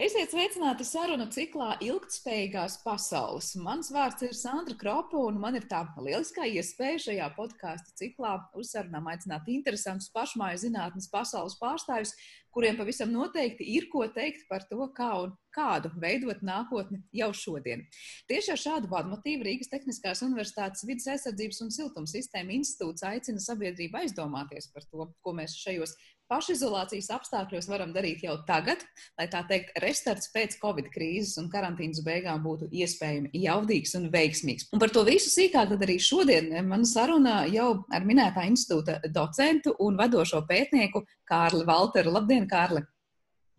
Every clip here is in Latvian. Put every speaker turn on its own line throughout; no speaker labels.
Esiet sveicināti sarunu ciklā Ilgtspējīgās pasaules. Mans vārds ir Sandra Kropa, un man ir tā lieliskā iespēja šajā podkāstu ciklā uzsarunām aicināt interesantus pašmāju zinātnes pasaules pārstāvjus, kuriem pavisam noteikti ir ko teikt par to, kā un kādu veidot nākotni jau šodien. Tieši ar šādu vadmotīvu Rīgas Tehniskās Universitātes vidas aizsardzības un siltums sistēma institūts aicina sabiedrību aizdomāties par to, ko mēs šajos pašizolācijas apstākļos varam darīt jau tagad, lai tā teikt, restarts pēc Covid krīzes un karantīnas beigām būtu iespējami jaudīgs un veiksmīgs. Un par to visu sīkāk tad arī šodien man saruna jau ar minētā institūta docentu un vadošo pētnieku Kārli Valteru. Labdien, Kārli!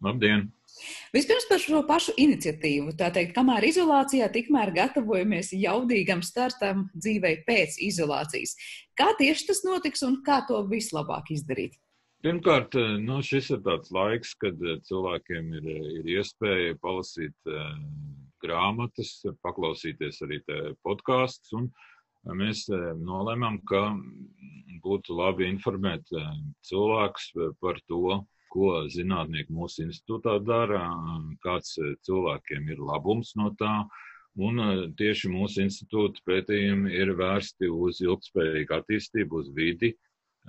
Labdien!
Vispirms par šo pašu iniciatīvu. Tā teikt, kamēr izolācijā, tikmēr gatavojamies jaudīgam startam dzīvei pēc izolācijas. Kā tieši tas notiks un kā to vislabāk izdarīt?
Pirmkārt, eh, nu, šis ir tāds laiks, kad eh, cilvēkiem ir, eh, ir iespēja palasīt grāmatas, paklausīties arī podkāstus. Mēs nolēmām, ka būtu labi informēt cilvēkus par to, ko zinātnieki mūsu institūtā dara, kāds cilvēkiem ir labums no tā. Un tieši mūsu institūta pētījumi ir vērsti uz ilgspējīgu attīstību, uz vidi,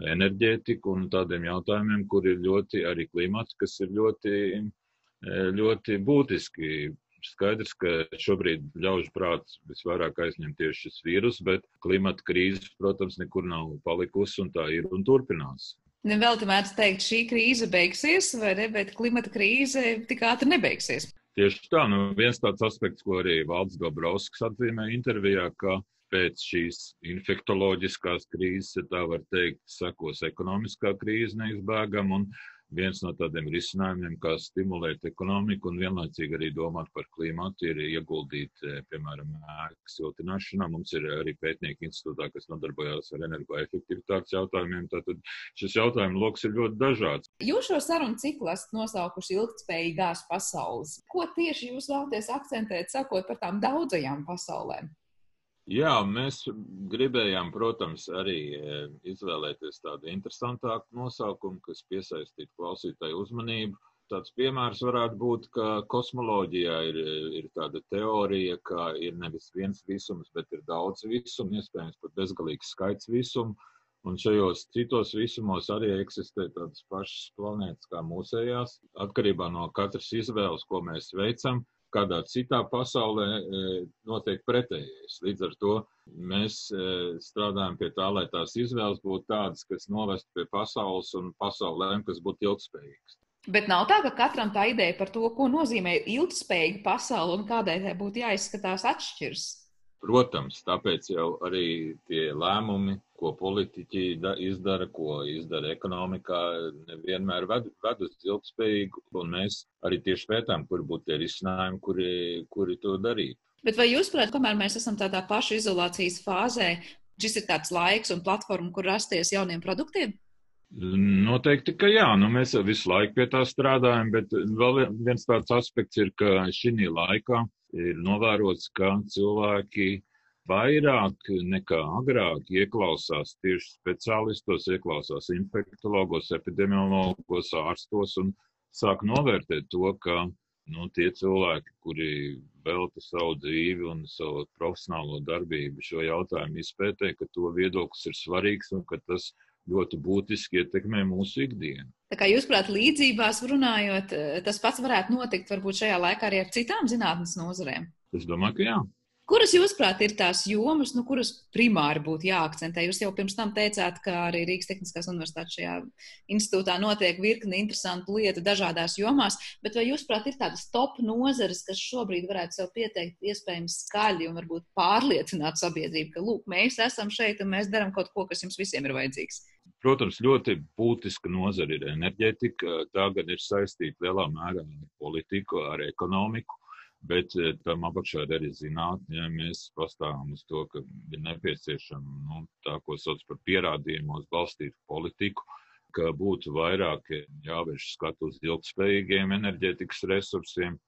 enerģētiku un tādiem jautājumiem, kur ir ļoti arī klimats, kas ir ļoti, e, ļoti būtiski. Skaidrs, ka šobrīd ļaužu prāts visvairāk aizņem tieši šis vīrus, bet klimata krīze, protams, nekur nav palikusi un tā ir un turpinās.
Vēl te mēdz teikt, šī krīze beigsies, vai ne, bet klimata krīze tik ātri nebeigsies.
Tieši tā, nu viens tāds aspekts, ko arī Valds Dobrovskis atzīmē intervijā, ka pēc šīs infektoloģiskās krīzes, ja tā var teikt, sekos ekonomiskā krīze neizbēgam. Un viens no tādiem risinājumiem, kā stimulēt ekonomiku un vienlaicīgi arī domāt par klimatu, ir ieguldīt, eh, piemēram, ēku siltināšanā. Mums ir arī pētnieki institūtā, kas nodarbojas ar energoefektivitātes jautājumiem. Tātad šis jautājumu lokus ir ļoti dažāds.
Jūs šo sarunu ciklu esat nosaukuši ilgtspējīgās pasaules. Ko tieši jūs vēlaties akcentēt, sakot par tām daudzajām pasaulēm?
Jā, mēs gribējām, protams, arī e, izvēlēties tādu interesantāku nosaukumu, kas piesaistītu klausītāju uzmanību. Tāds piemērs varētu būt, ka kosmoloģijā ir, ir tāda teorija, ka ir nevis viens visums, bet ir daudz visumu, iespējams pat bezgalīgs skaits visumu. Un šajos citos visumos arī eksistē tādas pašas planētas kā mūsējās. Atkarībā no katras izvēles, ko mēs veicam, kādā citā pasaulē e, notiek pretējais. Līdz ar to mēs e, strādājam pie tā, lai tās izvēles būtu tādas, kas novestu pie pasaules un pasaulēm, kas būtu ilgspējīgas.
Bet nav tā, ka katram tā ideja par to, ko nozīmē ilgspējīga pasaule un kādai tai būtu jāizskatās, atšķiras.
Protams, tāpēc jau arī tie lēmumi, ko politiķi da, izdara, ko izdara ekonomikā, nevienmēr ved, ved uz ilgspējīgu, un mēs arī tieši pētām, kur būtu tie risinājumi, kuri, kuri to darītu.
Bet vai jūs, prāt, kamēr mēs esam tādā pašu izolācijas fāzē, šis ir tāds laiks un platforma, kur rasties jauniem produktiem?
Noteikti, ka jā, nu, mēs visu laiku pie tā strādājam, bet vēl viens tāds aspekts ir, ka šī laikā ir novērots, ka cilvēki vairāk nekā agrāk ieklausās tieši speciālistos, ieklausās infektologos, epidemiologos, ārstos un sāk novērtēt to, ka nu, tie cilvēki, kuri velta savu dzīvi un savu profesionālo darbību šo jautājumu izpētē, ka to viedoklis ir svarīgs un ka tas ļoti būtiski ietekmē mūsu ikdienu.
Tā kā jūs, prāt, līdzībās runājot, eh, tas pats varētu notikt varbūt šajā laikā arī ar citām zinātnes nozarēm?
Es domāju, ka jā.
Kuras, jūsuprāt, ir tās jomas, nu, kuras primāri būtu jāakcentē? Jūs jau pirms tam teicāt, ka arī Rīgas Tehniskās Universitātes šajā institūtā notiek virkni interesantu lietu dažādās jomās, bet vai jūsuprāt, ir tādas top nozares, kas šobrīd varētu sev pieteikt iespējams skaļi un varbūt pārliecināt sabiedrību, ka, lūk, mēs esam šeit un mēs darām kaut ko, kas jums visiem ir vajadzīgs?
Protams, ļoti būtiska nozara ir enerģētika. Tā gan ir saistīta lielā mērā ar politiku, ar ekonomiku. Bet eh, tam apakšā ir arī zinātnē, ja mēs pastāvam uz to, ka ir nepieciešama nu, tā, ko sauc par pierādījumos balstītu politiku, ka būtu vairāk jāvērš skatu uz ilgspējīgiem enerģētikas resursiem.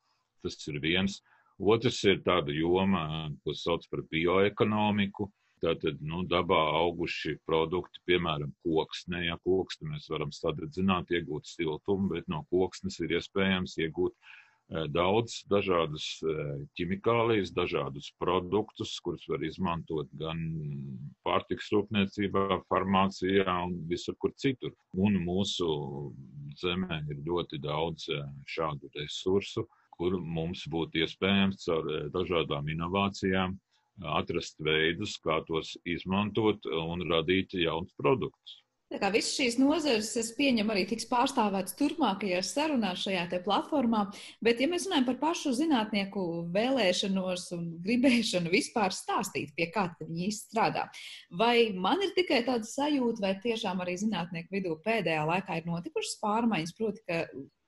Tas ir viens. Otrs ir tāda joma, ko sauc par bioekonomiku. Tātad nu, dabā auguši produkti, piemēram, koksne. Ja koksni mēs varam sadedzināt, iegūt siltumu, bet no koksnes ir iespējams iegūt daudz dažādas ķimikālijas, dažādus produktus, kurus var izmantot gan pārtiks rūpniecībā, farmācijā un visur kur citur. Un mūsu zemē ir ļoti daudz šādu resursu, kur mums būtu iespējams caur dažādām inovācijām atrast veidus, kā tos izmantot un radīt jaunus produktus.
Tā kā visas šīs nozares, es pieņemu, arī tiks pārstāvētas turpmākajās sarunās šajā te platformā, bet ja mēs runājam par pašu zinātnieku vēlēšanos un gribēšanu vispār stāstīt, pie kā viņi īsti strādā, vai man ir tikai tāda sajūta, vai tiešām arī zinātnieku vidū pēdējā laikā ir notikušas pārmaiņas, proti, ka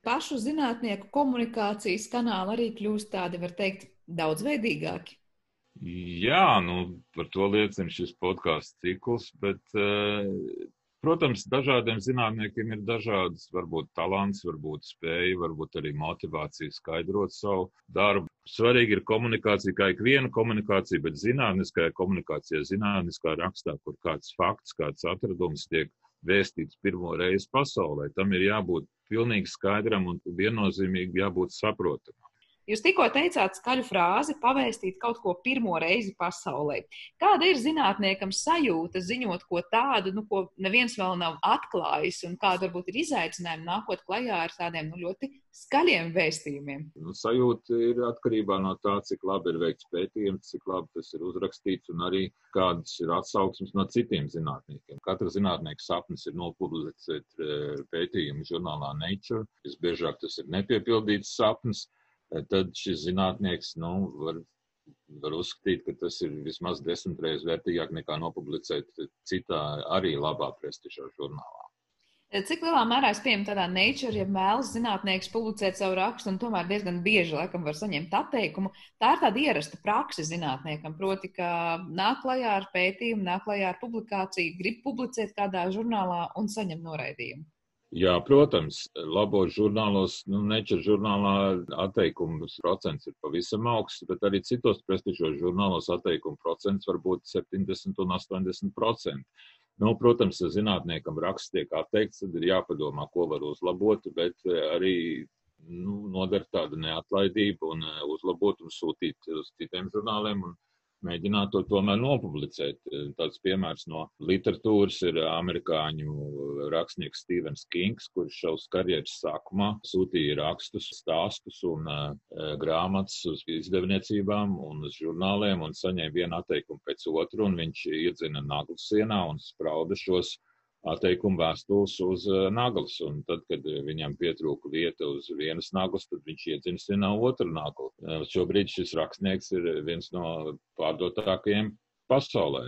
pašu zinātnieku komunikācijas kanāli arī kļūst tādi, var teikt, daudzveidīgāki?
Jā, nu, par to liecina šis podkāstu cikls, bet uh, Protams, dažādiem zinātniekiem ir dažādas, varbūt talants, varbūt spēja, varbūt arī motivācija skaidrot savu darbu. Svarīgi ir komunikācija, kā ikviena komunikācija, bet zinātniskajā komunikācijā, zinātniskā rakstā, kur kāds fakts, kāds atradums tiek vēstīts pirmo reizi pasaulē, tam ir jābūt pilnīgi skaidram un viennozīmīgi jābūt saprotamam.
Jūs tikko teicāt skaļu frāzi pavēstīt kaut ko pirmo reizi pasaulē. Kāda ir zinātniekam sajūta ziņot ko tādu, nu, ko neviens vēl nav atklājis, un kāda varbūt ir izaicinājumi nākot klajā ar tādiem nu, ļoti skaļiem vēstījumiem?
Nu, sajūta ir atkarībā no tā, cik labi ir veikts pētījums, cik labi tas ir uzrakstīts, un arī kādas ir atsauksmes no citiem zinātniekiem. Katra zinātnieka sapnis ir nopublicēt eh, pētījumu žurnālā Nature. Visbiežāk tas ir nepiepildīts sapnis tad šis zinātnieks nu, var, var uzskatīt, ka tas ir vismaz desmit reizes vērtīgāk nekā nopublicēt citā arī labā prestižā žurnālā.
Cik lielā mērā es pieņemu tādā nature, ja vēlas zinātnieks publicēt savu rakstu, un tomēr diezgan bieži, laikam, var saņemt atteikumu. Tā ir tāda ierasta praksa zinātniekam, proti, ka nāk klajā ar pētījumu, nāk klajā ar publikāciju, grib publicēt kādā žurnālā un saņem noraidījumu.
Jā, protams, labos žurnālos, nu, neča žurnālā atteikumu procents ir pavisam augsts, bet arī citos prestižos žurnālos atteikumu procents var būt 70 un 80 procenti. Nu, protams, ja zinātniekam raksts tiek atteikts, tad ir jāpadomā, ko var uzlabot, bet arī nu, noder tāda neatlaidība un uzlabot un sūtīt uz citiem žurnāliem. Un, mēģināt to tomēr nopublicēt. Tāds piemērs no literatūras ir amerikāņu rakstnieks Stevens Kings, kurš savas karjeras sākumā sūtīja rakstus, stāstus un uh, grāmatas uz izdevniecībām un uz žurnāliem un saņēma vienu atteikumu pēc otru, un viņš iedzina naglu sienā un sprauda šos atteikumu vēstules uz eh, naglas. Un tad, kad viņam pietrūka vieta uz vienas naglas, tad viņš iedzinstina otru naglu. Eh, šobrīd šis rakstnieks ir viens no pārdotākajiem pasaulē.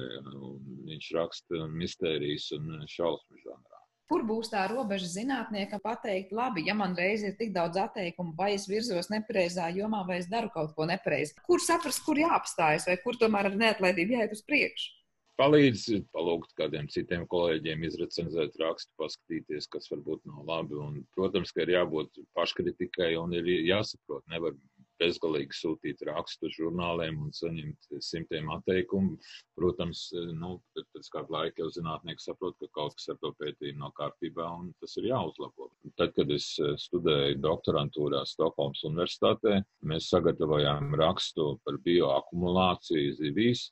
Viņš raksta mistērijas un šausmu žanrā.
Kur būs tā robeža zinātniekam pateikt, labi, ja man reiz ir tik daudz atteikumu, vai es virzos nepareizā jomā, vai es daru kaut ko nepareizi? Kur saprast, kur jāapstājas, vai kur tomēr ar neatlaidību jāiet uz priekšu?
Palīdz palūgt kādiem citiem kolēģiem izrecenzēt rakstu, paskatīties, kas varbūt nav labi. Un, protams, ka ir jābūt paškritikai un ir jāsaprot, nevar bezgalīgi sūtīt rakstu žurnāliem un saņemt simtiem atteikumu. Protams, nu, pēc kāda laika jau zinātnieki saprot, ka kaut kas ar to pētījumu nav kārtībā un tas ir jāuzlabo. Tad, kad es studēju doktorantūrā Stokholmas universitātē, mēs sagatavojām rakstu par bioakumulāciju zivīs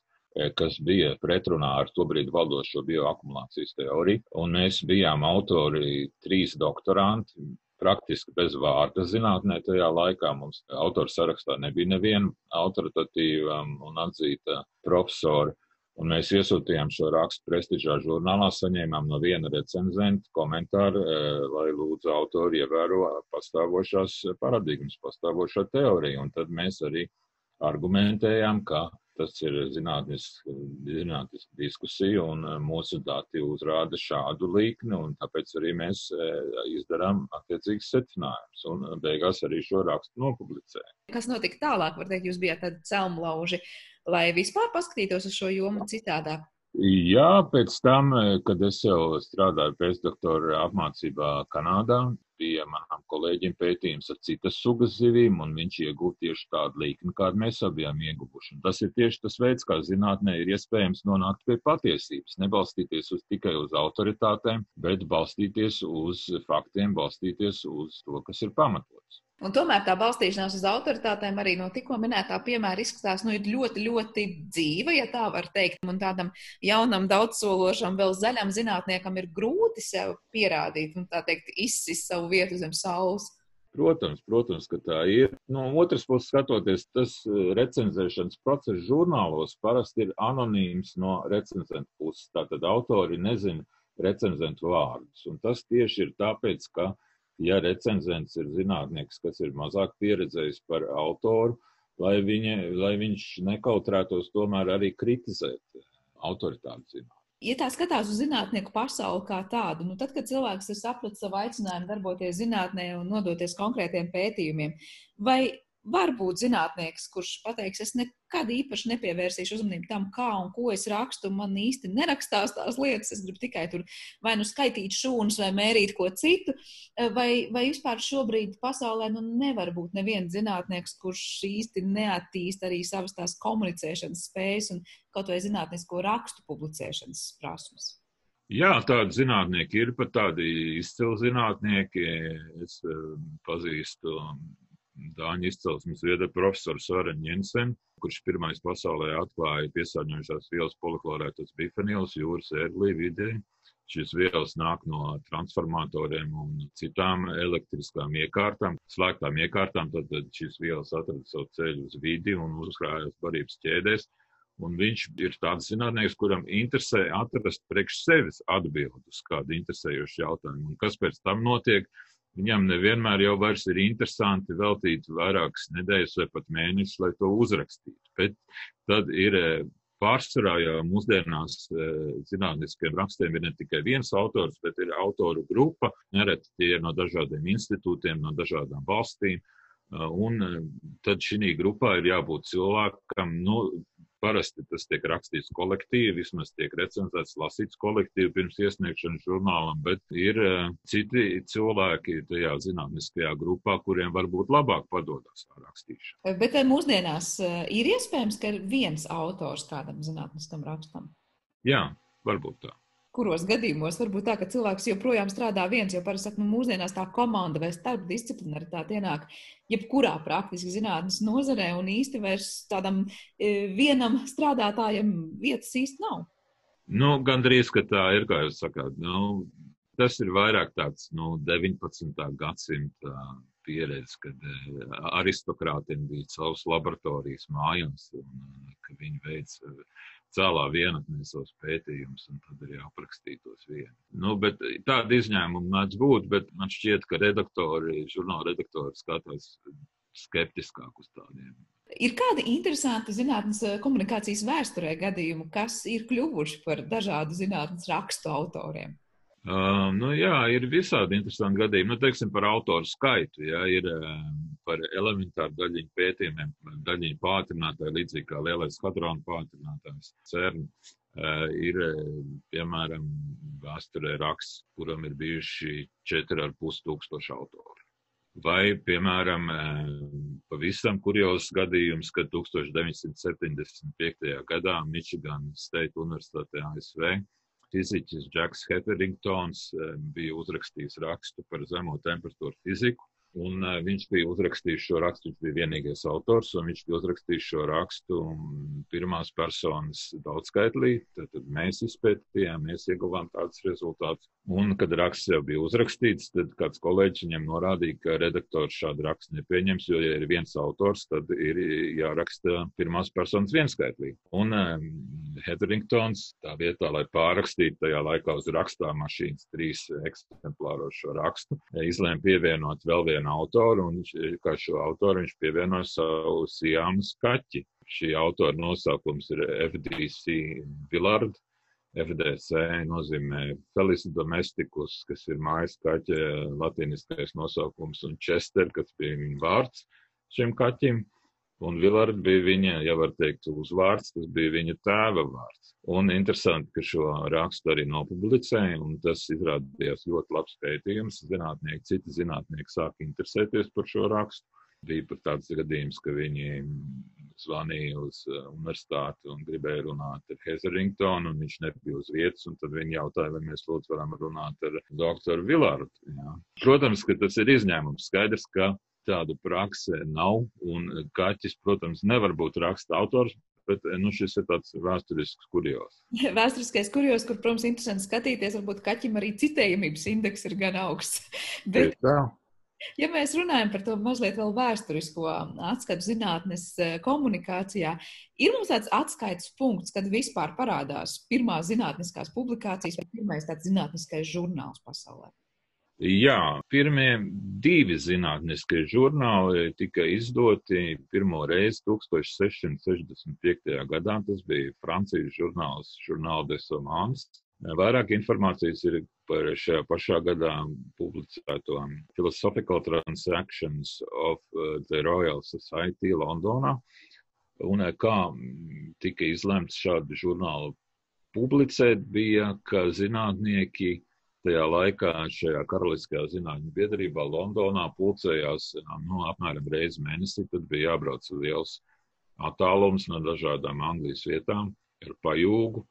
kas bija pretrunā ar to brīdi valdošo bioakumulācijas teoriju. Un mēs bijām autori, trīs doktoranti, praktiski bez vārda zinātnē tajā laikā. Mums autoru sarakstā nebija neviena autoritatīva un atzīta profesora. Un mēs iesūtījām šo rakstu prestižā žurnālā, saņēmām no viena recenzenta komentāru, e, lai lūdzu autori ievēro pastāvošās paradigmas, pastāvošo teoriju. Un tad mēs arī argumentējām, ka Tas ir zinātniska diskusija, un eh, mūsu dati uzrāda šādu līkni, un tāpēc arī mēs eh, izdarām attiecīgus secinājumus, un eh, beigās arī šo rakstu nopublicējam.
Kas notika tālāk? Var teikt, jūs bijat tādi celmlauži, lai vispār paskatītos uz šo jomu citādāk.
Jā, pēc tam, kad es jau strādāju pēcdoktora apmācībā Kanādā, bija manam kolēģim pētījums ar citas sugas zivīm, un viņš ieguva tieši tādu līkni, kādu mēs abiem ieguvuši. Un tas ir tieši tas veids, kā zinātnē ir iespējams nonākt pie patiesības. Nebalstīties uz, tikai uz autoritātēm, bet balstīties uz faktiem, balstīties uz to, kas ir pamatots.
Un tomēr tā balstīšanās uz autoritātēm arī no tikko minētā piemēra izskatās nu, ļoti, ļoti dzīva, ja tā var teikt. Un tādam jaunam, daudzsološam, vēl zaļam zinātniekam ir grūti sev pierādīt un tā teikt, izsist savu vietu zem saules.
Protams, protams, ka tā ir. No otras puses, skatoties, tas eh, recenzēšanas process žurnālos parasti ir anonīms no recenzentu puses. Tātad autori nezina recenzentu vārdus. Un tas tieši ir tāpēc, ka ja recenzents ir zinātnieks, kas ir mazāk pieredzējis par autoru, lai, viņa, lai viņš nekautrētos tomēr arī kritizēt autoritāti zinātnē.
Ja tā skatās uz zinātnieku pasauli kā tādu, nu tad, kad cilvēks ir sapratis savu aicinājumu darboties zinātnē un nodoties konkrētiem pētījumiem, vai var būt zinātnieks, kurš pateiks, es nekad īpaši nepievērsīšu uzmanību tam, kā un ko es rakstu. Man īsti nerakstās tās lietas, es gribu tikai tur vai nu skaitīt šūnas, vai mērīt ko citu. Vai, vai vispār šobrīd pasaulē nu, nevar būt neviens zinātnieks, kurš īsti neattīst arī savas tās komunicēšanas spējas un kaut vai zinātnisko rakstu publicēšanas prasmes.
Jā, tādi zinātnieki ir pat tādi izcili zinātnieki. Es pazīstu Dāņu izcelsmes vieda profesors Soren Jensen, kurš pirmais pasaulē atklāja piesārņojušās vielas poliklorētas bifenīlus jūras ērglī vidē. Šīs vielas nāk no transformatoriem un citām elektriskām iekārtām, slēgtām iekārtām. Tad šīs vielas atrada savu ceļu uz vidi un uzkrājās barības ķēdēs. Un viņš ir tāds zinātnēks, kuram interesē atrast priekš sevis atbildi uz kādu interesējošu jautājumu. Un kas pēc tam notiek? Viņam nevienmēr jau vairs ir interesanti veltīt vairākas nedēļas vai pat mēnešus, lai to uzrakstītu. Bet tad ir eh, pārsvarā jau mūsdienās eh, zinātniskiem rakstiem ir ne tikai viens autors, bet ir autoru grupa. Nereti tie ir no dažādiem institūtiem, no dažādām valstīm. Eh, un tad šī grupā ir jābūt cilvēkam, nu, Parasti tas tiek rakstīts kolektīvi, vismaz tiek recenzēts, lasīts kolektīvi pirms iesniegšanas žurnālam, bet ir uh, citi cilvēki tajā zinātniskajā grupā, kuriem varbūt labāk padodas tā rakstīšana.
Bet mūsdienās uh, ir iespējams, ka ir viens autors kādam zinātniskam rakstam?
Jā, varbūt tā
kuros gadījumos varbūt tā, ka cilvēks joprojām strādā viens, jo parasti nu, mūsdienās tā komanda vai starpdisciplinaritāte ienāk jebkurā praktiski zinātnes nozarē, un īsti vairs tādam e, vienam strādātājam vietas īsti nav.
Nu, gandrīz, ka tā ir, kā jūs sakāt, nu, tas ir vairāk tāds, nu, 19. gadsimta pieredze, kad e, aristokrātiem bija savas laboratorijas mājās, un e, ka viņi veica cēlā vienatnē savus pētījumus, un tad arī aprakstīja tos vienu. Nu, bet tāda izņēmuma mēdz būt, bet man šķiet, ka redaktori, žurnāla redaktori skatās skeptiskāk uz tādiem.
Ir kādi interesanti zinātnes eh, komunikācijas vēsturē gadījumi, kas ir kļuvuši par dažādu zinātnes rakstu autoriem?
Uh, nu, jā, ir visādi interesanti gadījumi. Nu, teiksim, par autoru skaitu. Jā, ir uh, par elementāru daļiņu pētījumiem, daļiņu pātrinātāju, līdzīgi kā lielais hadrona pātrinātājs CERN. Uh, ir, piemēram, vēsturē raksts, kuram ir bijuši 4,5 tūkstoši autori. Vai, piemēram, pavisam kurjos gadījums, kad 1975. gadā Michigan State Universitātē ASV fiziķis Džeks Heteringtons eh, bija uzrakstījis rakstu par zemo temperatūru fiziku. Un uh, viņš bija uzrakstījis šo rakstu, viņš bija vienīgais autors, un viņš bija uzrakstījis šo rakstu pirmās personas daudzskaitlī. Tad, tad mēs izpētījām, mēs ieguvām tādus rezultātus. Un, kad raksts jau bija uzrakstīts, tad kāds kolēģis viņam norādīja, ka redaktors šādu rakstu nepieņems, jo, ja ir viens autors, tad ir jāraksta pirmās personas vienskaitlī. Un um, Heteringtons tā vietā, lai pārrakstītu tajā laikā uz rakstā mašīnas trīs eksemplāros šo rakstu, izlēma pievienot vēl vienu autoru, un kā šo autoru viņš pievienoja savu Sijāmas kaķi. Šī autora nosaukums ir FDC Villard FDC nozīmē Felis domesticus, kas ir mājas kaķa latīniskais nosaukums, un Chester, kas bija viņa vārds šim kaķim. Un Vilard bija viņa, ja var teikt, uzvārds, tas bija viņa tēva vārds. Un interesanti, ka šo rakstu arī nopublicēja, un tas izrādījās ļoti labs pētījums. Zinātnieki, citi zinātnieki sāka interesēties par šo rakstu. Bija pat tāds gadījums, ka viņi zvanīja uz uh, universitāti un gribēja runāt ar Hezeringtonu, un viņš nebija uz vietas, un tad viņi jautāja, vai mēs lūdzu varam runāt ar doktoru Vilārdu. Jā. Protams, ka tas ir izņēmums. Skaidrs, ka tāda prakse nav. Un kaķis, protams, nevar būt raksta autors, bet nu, šis ir tāds vēsturisks kurjos.
Vēsturiskais kurjos, kur, protams, interesanti skatīties, varbūt kaķim arī citējamības indeks ir gan augsts.
Bet, tā.
Ja mēs runājam par to mazliet vēl vēsturisko atskatu zinātnes eh, komunikācijā, ir mums tāds atskaites punkts, kad vispār parādās pirmās zinātniskās publikācijas vai pirmais tāds zinātniskais žurnāls pasaulē.
Jā, pirmie divi zinātniskie žurnāli tika izdoti pirmo reizi 1665. gadā. Tas bija Francijas žurnāls Journal des Hommes. Vairāk informācijas ir par šajā pašā gadā publicēto Philosophical Transactions of the Royal Society Londonā. Un uh, kā tika izlemts šādu žurnālu publicēt, bija, ka zinātnieki tajā laikā šajā Karaliskajā zinātņu biedrībā Londonā pulcējās nu, apmēram reizi mēnesī. Tad bija jābrauc liels attālums no dažādām Anglijas vietām ar pajūgu,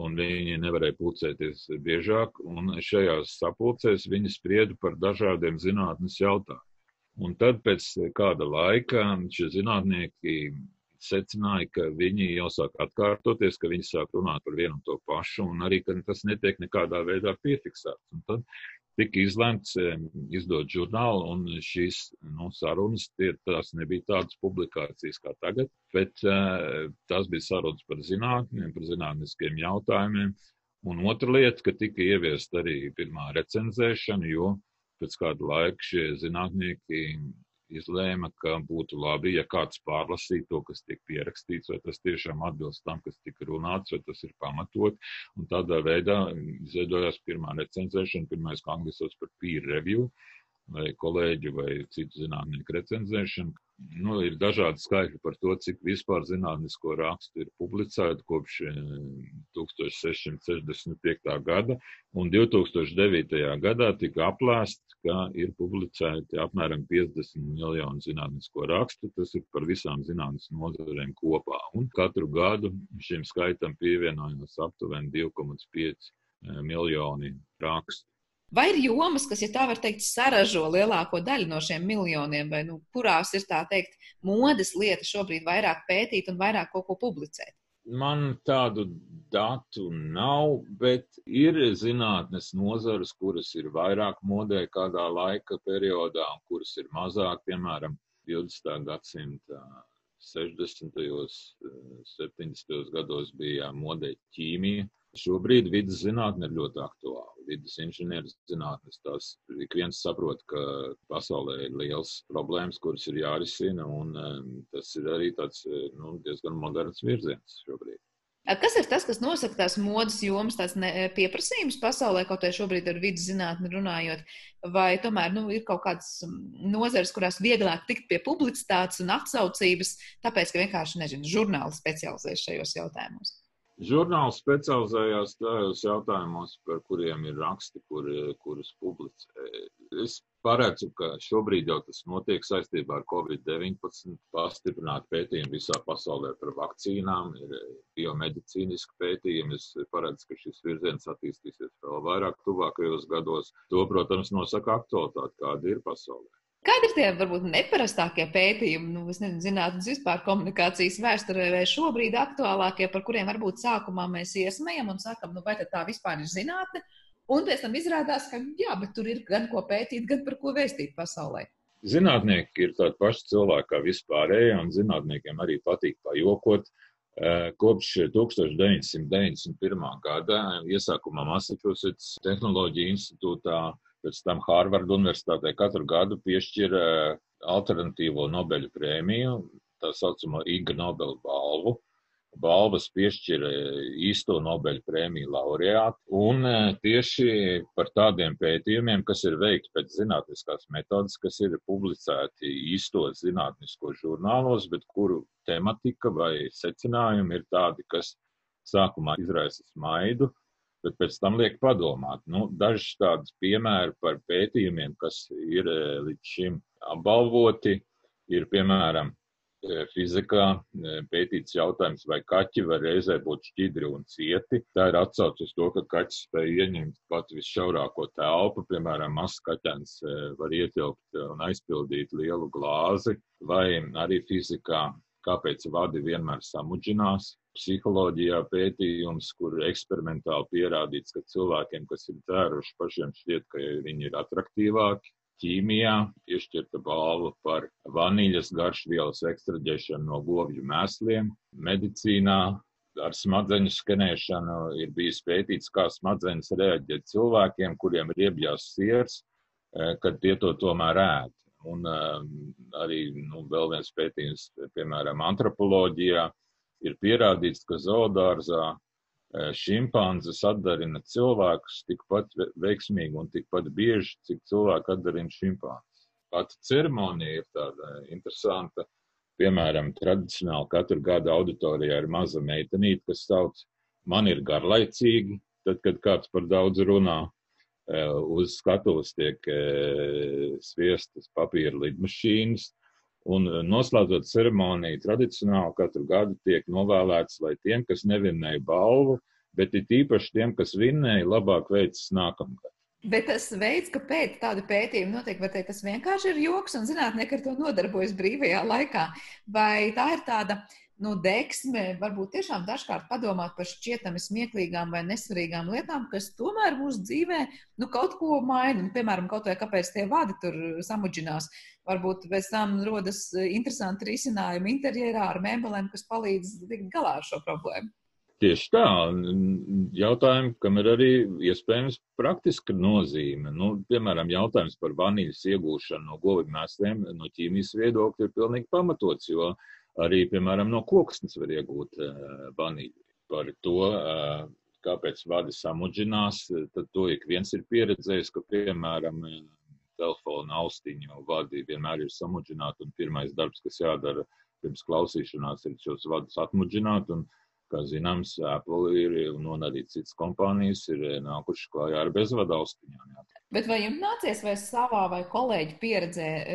un viņi nevarēja pulcēties biežāk. Un šajās sapulcēs viņi sprieda par dažādiem zinātnes jautājumiem. Un tad pēc kāda laika šie zinātnieki secināja, ka viņi jau sāk atkārtoties, ka viņi sāk runāt par vienu un to pašu, un arī, ka tas netiek nekādā veidā piefiksēts. Un tad tika izlemts izdot žurnālu, un šīs nu, sarunas, tie, tās nebija tādas publikācijas kā tagad, bet uh, tās bija sarunas par zinātnēm, par zinātniskiem jautājumiem. Un otra lieta, ka tika ieviest arī pirmā recenzēšana, jo pēc kāda laika šie zinātnieki izlēma, ka būtu labi, ja kāds pārlasītu to, kas tiek pierakstīts, vai tas tiešām atbilst tam, kas tika runāts, vai tas ir pamatot. Un tādā veidā izveidojās pirmā recenzēšana, pirmais, sauc par peer review, vai kolēģi vai citu zinātnieku recenzēšanu, nu, ir dažādi skaitļi par to, cik vispār zinātnisko rakstu ir publicēta kopš 1665. Eh, gada, un 2009. gadā tika aplēsts, ka ir publicēti apmēram 50 miljoni zinātnisko rakstu. Tas ir par visām zinātnes nozarēm kopā, un katru gadu šim skaitam pievienojās aptuveni 2,5 eh, miljoni rakstu.
Vai ir jomas, kas, ja tā var teikt, saražo lielāko daļu no šiem miljoniem, vai nu, kurās ir tā teikt, modes lieta šobrīd vairāk pētīt un vairāk kaut ko publicēt?
Man tādu datu nav, bet ir zinātnes nozares, kuras ir vairāk modē kādā laika periodā, un kuras ir mazāk, piemēram, 20. gadsimta 60. un 70. gados bija modē ķīmija. Šobrīd vidas zinātne ir ļoti aktuāla. Vidas inženieris zinātnes tās ik viens saprot, ka pasaulē ir liels problēmas, kuras ir jārisina, un um, tas ir arī tāds nu, diezgan moderns virziens šobrīd.
Kas ir tas, kas nosaka tās modes jomas, tās pieprasījums pasaulē, kaut arī šobrīd ar vidas zinātni runājot, vai tomēr nu, ir kaut kādas nozares, kurās vieglāk tikt pie publicitātes un atsaucības, tāpēc, ka vienkārši, nezinu, žurnāli specializējas šajos jautājumos?
Žurnāls specializējās tajos jautājumos, par kuriem ir raksti, kur, kurus publicē. Es paredzu, ka šobrīd jau tas notiek saistībā ar Covid-19, pastiprināt pētījumu visā pasaulē par vakcīnām, ir biomedicīniski pētījumi. Es paredzu, ka šis virziens attīstīsies vēl vairāk tuvākajos gados. To, protams, nosaka aktualitāte, kāda ir pasaulē.
Kādi ir tie varbūt neparastākie pētījumi, nu, nezinu, zinātnes vispār komunikācijas vēsturē vai šobrīd aktuālākie, par kuriem varbūt sākumā mēs iesmējam un sakam, nu, vai tā vispār ir zinātne? Un pēc tam izrādās, ka jā, bet tur ir gan ko pētīt, gan par ko vēstīt pasaulē.
Zinātnieki ir tādi paši cilvēki kā vispārējie, un zinātniekiem arī patīk pajokot. Eh, kopš 1991. gada iesākumā Massachusetts Tehnoloģija institūtā Pēc tam Hārvarda Universitātē katru gadu piešķir eh, alternatīvo Nobeļu prēmiju, tā saucamo Iga Nobela balvu. Balvas piešķir eh, īsto Nobeļu prēmiju laureātu, un eh, tieši par tādiem pētījumiem, kas ir veikti pēc zinātniskās metodas, kas ir publicēti īstos zinātniskos žurnālos, bet kuru tematika vai secinājumi ir tādi, kas sākumā izraisa smaidu, bet pēc tam liek padomāt. Nu, dažs tādus piemēri par pētījumiem, kas ir e, līdz šim apbalvoti, ir piemēram fizikā pētīts jautājums, vai kaķi var reizē būt šķidri un cieti. Tā ir atsauce uz to, ka kaķis spēj ieņemt pat visšaurāko telpu, piemēram, mazs kaķens var ietilpt un aizpildīt lielu glāzi, vai arī fizikā, kāpēc vadi vienmēr samudžinās. Psiholoģijā pētījums, kur eksperimentāli pierādīts, ka cilvēkiem, kas ir dzēruši, pašiem šķiet, ka viņi ir atraktīvāki, ķīmijā piešķirta balva par vaniļas garšvielas ekstraģēšanu no govju mēsliem. Medicīnā ar smadzeņu skenēšanu ir bijis pētīts, kā smadzenes reaģē cilvēkiem, kuriem ir iebjās siers, eh, kad tie to tomēr ēd. Un um, arī nu, vēl viens pētījums, piemēram, antropoloģijā, ir pierādīts, ka zoodārzā šimpanzes atdarina cilvēkus tikpat veiksmīgi un tikpat bieži, cik cilvēki atdarina šimpanzes. Pati ceremonija ir tāda interesanta. Piemēram, tradicionāli katru gadu auditorijā ir maza meitenīte, kas sauc, man ir garlaicīgi, tad, kad kāds par daudz runā, uz skatuves tiek sviestas papīra lidmašīnas, Un eh, noslēdzot ceremoniju, tradicionāli katru gadu tiek novēlēts, lai tiem, kas nevinnēja balvu, bet it īpaši tiem, kas vinnēja, labāk veicas nākamgad.
Bet tas veids, kāpēc tāda pētījuma notiek, var teikt, tas vienkārši ir joks, un zinātnieki ar to nodarbojas brīvajā laikā. Vai tā ir tāda nu, deksme, varbūt tiešām dažkārt padomāt par šķietami smieklīgām vai nesvarīgām lietām, kas tomēr mūsu dzīvē nu, kaut ko maina. Nu, piemēram, kaut vai kāpēc tie vadi tur samudžinās. Varbūt pēc tam rodas interesanti risinājumi interjerā ar mēbelēm, kas palīdz tikt galā ar šo problēmu.
Tieši tā, jautājumi, kam ir arī iespējams praktiska nozīme. Nu, piemēram, jautājums par vaniļas iegūšanu no govju mēsliem no ķīmijas viedokļa ir pilnīgi pamatots, jo uh, Arī, piemēram, no koksnes var iegūt eh, vaniļu. Par to, eh, kāpēc vadi samudžinās, tad to ik viens ir pieredzējis, ka, piemēram, telefona austiņu vadi vienmēr ir samudžināti, un pirmais darbs, kas jādara pirms klausīšanās, ir šos vadus atmudžināt, un Kā zināms, Apple ir un arī citas kompānijas ir nākušas klājā ar bezvadu austiņām. Jā.
Bet vai jums nācies vai savā vai kolēģi pieredzē e,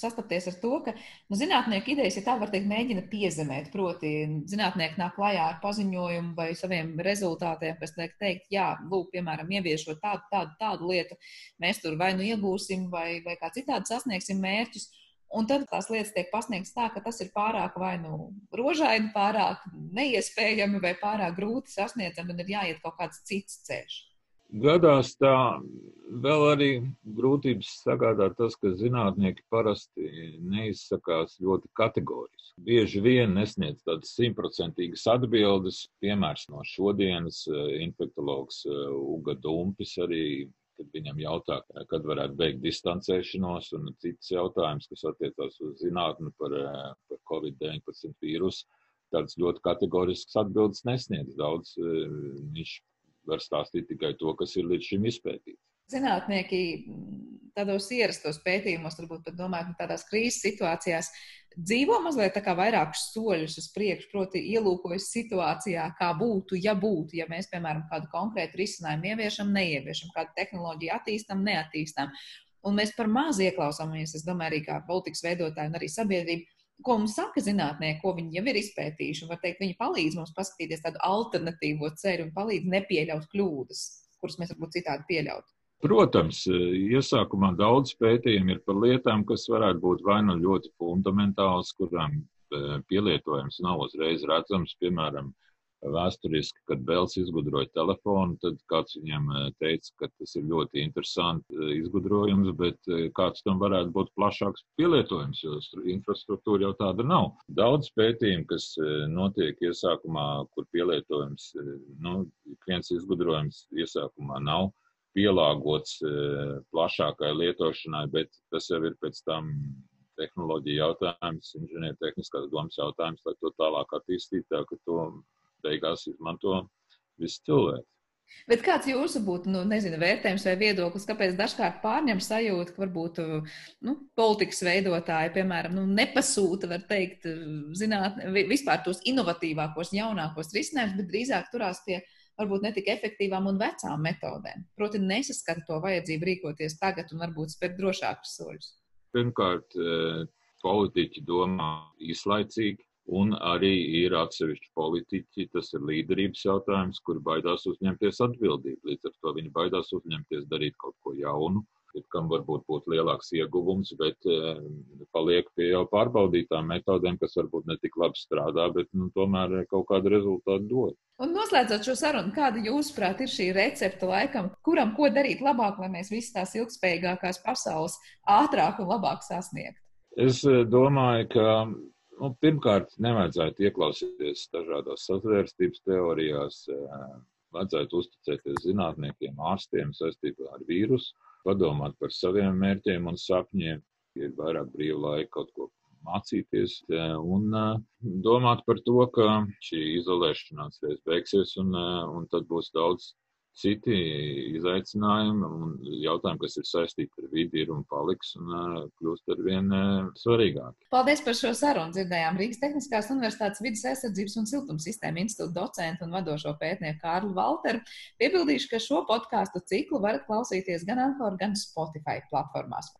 sastapties ar to, ka nu, zinātnieki idejas, ja tā var teikt, mēģina piezemēt, proti zinātnieki nāk klājā ar paziņojumu vai saviem rezultātiem, kas tiek teikt, jā, lūk, piemēram, ieviešot tādu, tādu, tādu lietu, mēs tur vai nu iegūsim vai, vai kā citādi sasniegsim mērķus. Un tad tās lietas tiek pasniegtas tā, ka tas ir pārāk vai nu rožaini, pārāk neiespējami vai pārāk grūti sasniedzami, un ir jāiet kaut kāds cits ceļš.
Gadās tā, vēl arī grūtības sagādā tas, ka zinātnieki parasti neizsakās ļoti kategoriski. Bieži vien nesniedz tādas simtprocentīgas atbildes. Piemērs no šodienas eh, infektologs eh, Uga Dumpis arī kad viņam jautā, kad varētu beigt distancēšanos, un cits jautājums, kas attiecās uz zinātni par, eh, par Covid-19 vīrusu, tādas ļoti kategoriskas atbildes nesniedz. Daudz eh, viņš var stāstīt tikai to, kas ir līdz šim izpētīts.
Zinātnieki tādos ierastos pētījumos, varbūt pat domājot, ka tādās krīzes situācijās dzīvo mazliet tā kā vairākus soļus uz priekšu, proti, ielūkojas situācijā, kā būtu, ja būtu, ja mēs, piemēram, kādu konkrētu risinājumu ieviešam, neieviešam, kādu tehnoloģiju attīstam, neattīstam. Un mēs par maz ieklausāmies, es domāju, arī kā politikas veidotāji un arī sabiedrība, ko mums saka zinātnieki, ko viņi jau ir izpētījuši. Var teikt, viņi palīdz mums paskatīties tādu alternatīvo ceļu un palīdz nepieļaut kļūdas, kuras mēs varbūt citādi pieļautu.
Protams, iesākumā daudz pētījumu ir par lietām, kas varētu būt vai nu ļoti fundamentāls, kurām eh, pielietojums nav uzreiz redzams. Piemēram, vēsturiski, kad Bēls izgudroja telefonu, tad kāds viņam eh, teica, ka tas ir ļoti interesants eh, izgudrojums, bet kāds tam varētu būt plašāks pielietojums, jo infrastruktūra jau tāda nav. Daudz pētījumu, kas notiek iesākumā, kur pielietojums, nu, viens izgudrojums iesākumā nav pielāgots e, plašākai lietošanai, bet tas jau ir pēc tam tehnoloģija jautājums, inženiertehniskās domas jautājums, lai to tālāk attīstītu, tā ka to beigās izmanto visi cilvēki.
Bet kāds jūsu būtu, nu, nezinu, vērtējums vai viedoklis, kāpēc dažkārt pārņem sajūta, ka varbūt nu, politikas veidotāji, piemēram, nu, nepasūta, var teikt, zināt, vispār tos inovatīvākos, jaunākos risinājumus, bet drīzāk turās pie varbūt netik efektīvām un vecām metodēm. Proti, nesaskata to vajadzību rīkoties tagad un varbūt spērt drošākus soļus.
Pirmkārt, eh, politiķi domā īslaicīgi, un arī ir atsevišķi politiķi, tas ir līderības jautājums, kuri baidās uzņemties atbildību. Līdz ar to viņi baidās uzņemties darīt kaut ko jaunu, kam varbūt būtu lielāks ieguvums, bet eh, paliek pie jau pārbaudītām metodēm, kas varbūt ne tik labi strādā, bet nu, tomēr kaut kādu rezultātu dod.
Un noslēdzot šo sarunu, kāda jūsuprāt ir šī recepte laikam, kuram ko darīt labāk, lai mēs visas tās ilgspējīgākās pasaules ātrāk un labāk sasniegtu?
Es eh, domāju, ka nu, pirmkārt nevajadzētu ieklausīties dažādās sazvērstības teorijās, eh, vajadzētu uzticēties zinātniekiem, ārstiem saistībā ar vīrusu padomāt par saviem mērķiem un sapņiem, ir vairāk brīva laika kaut ko mācīties un domāt par to, ka šī izolēšanās reiz beigsies un, un tad būs daudz citi izaicinājumi un jautājumi, kas ir saistīti ar vidi, ir un paliks un kļūst ar vien svarīgāki.
Paldies par šo sarunu. Dzirdējām Rīgas Tehniskās Universitātes vidas aizsardzības un siltumsistēma institūta docentu un vadošo pētnieku Kārlu Valteru. Piebildīšu, ka šo podkāstu ciklu varat klausīties gan Anchor, gan Spotify platformās.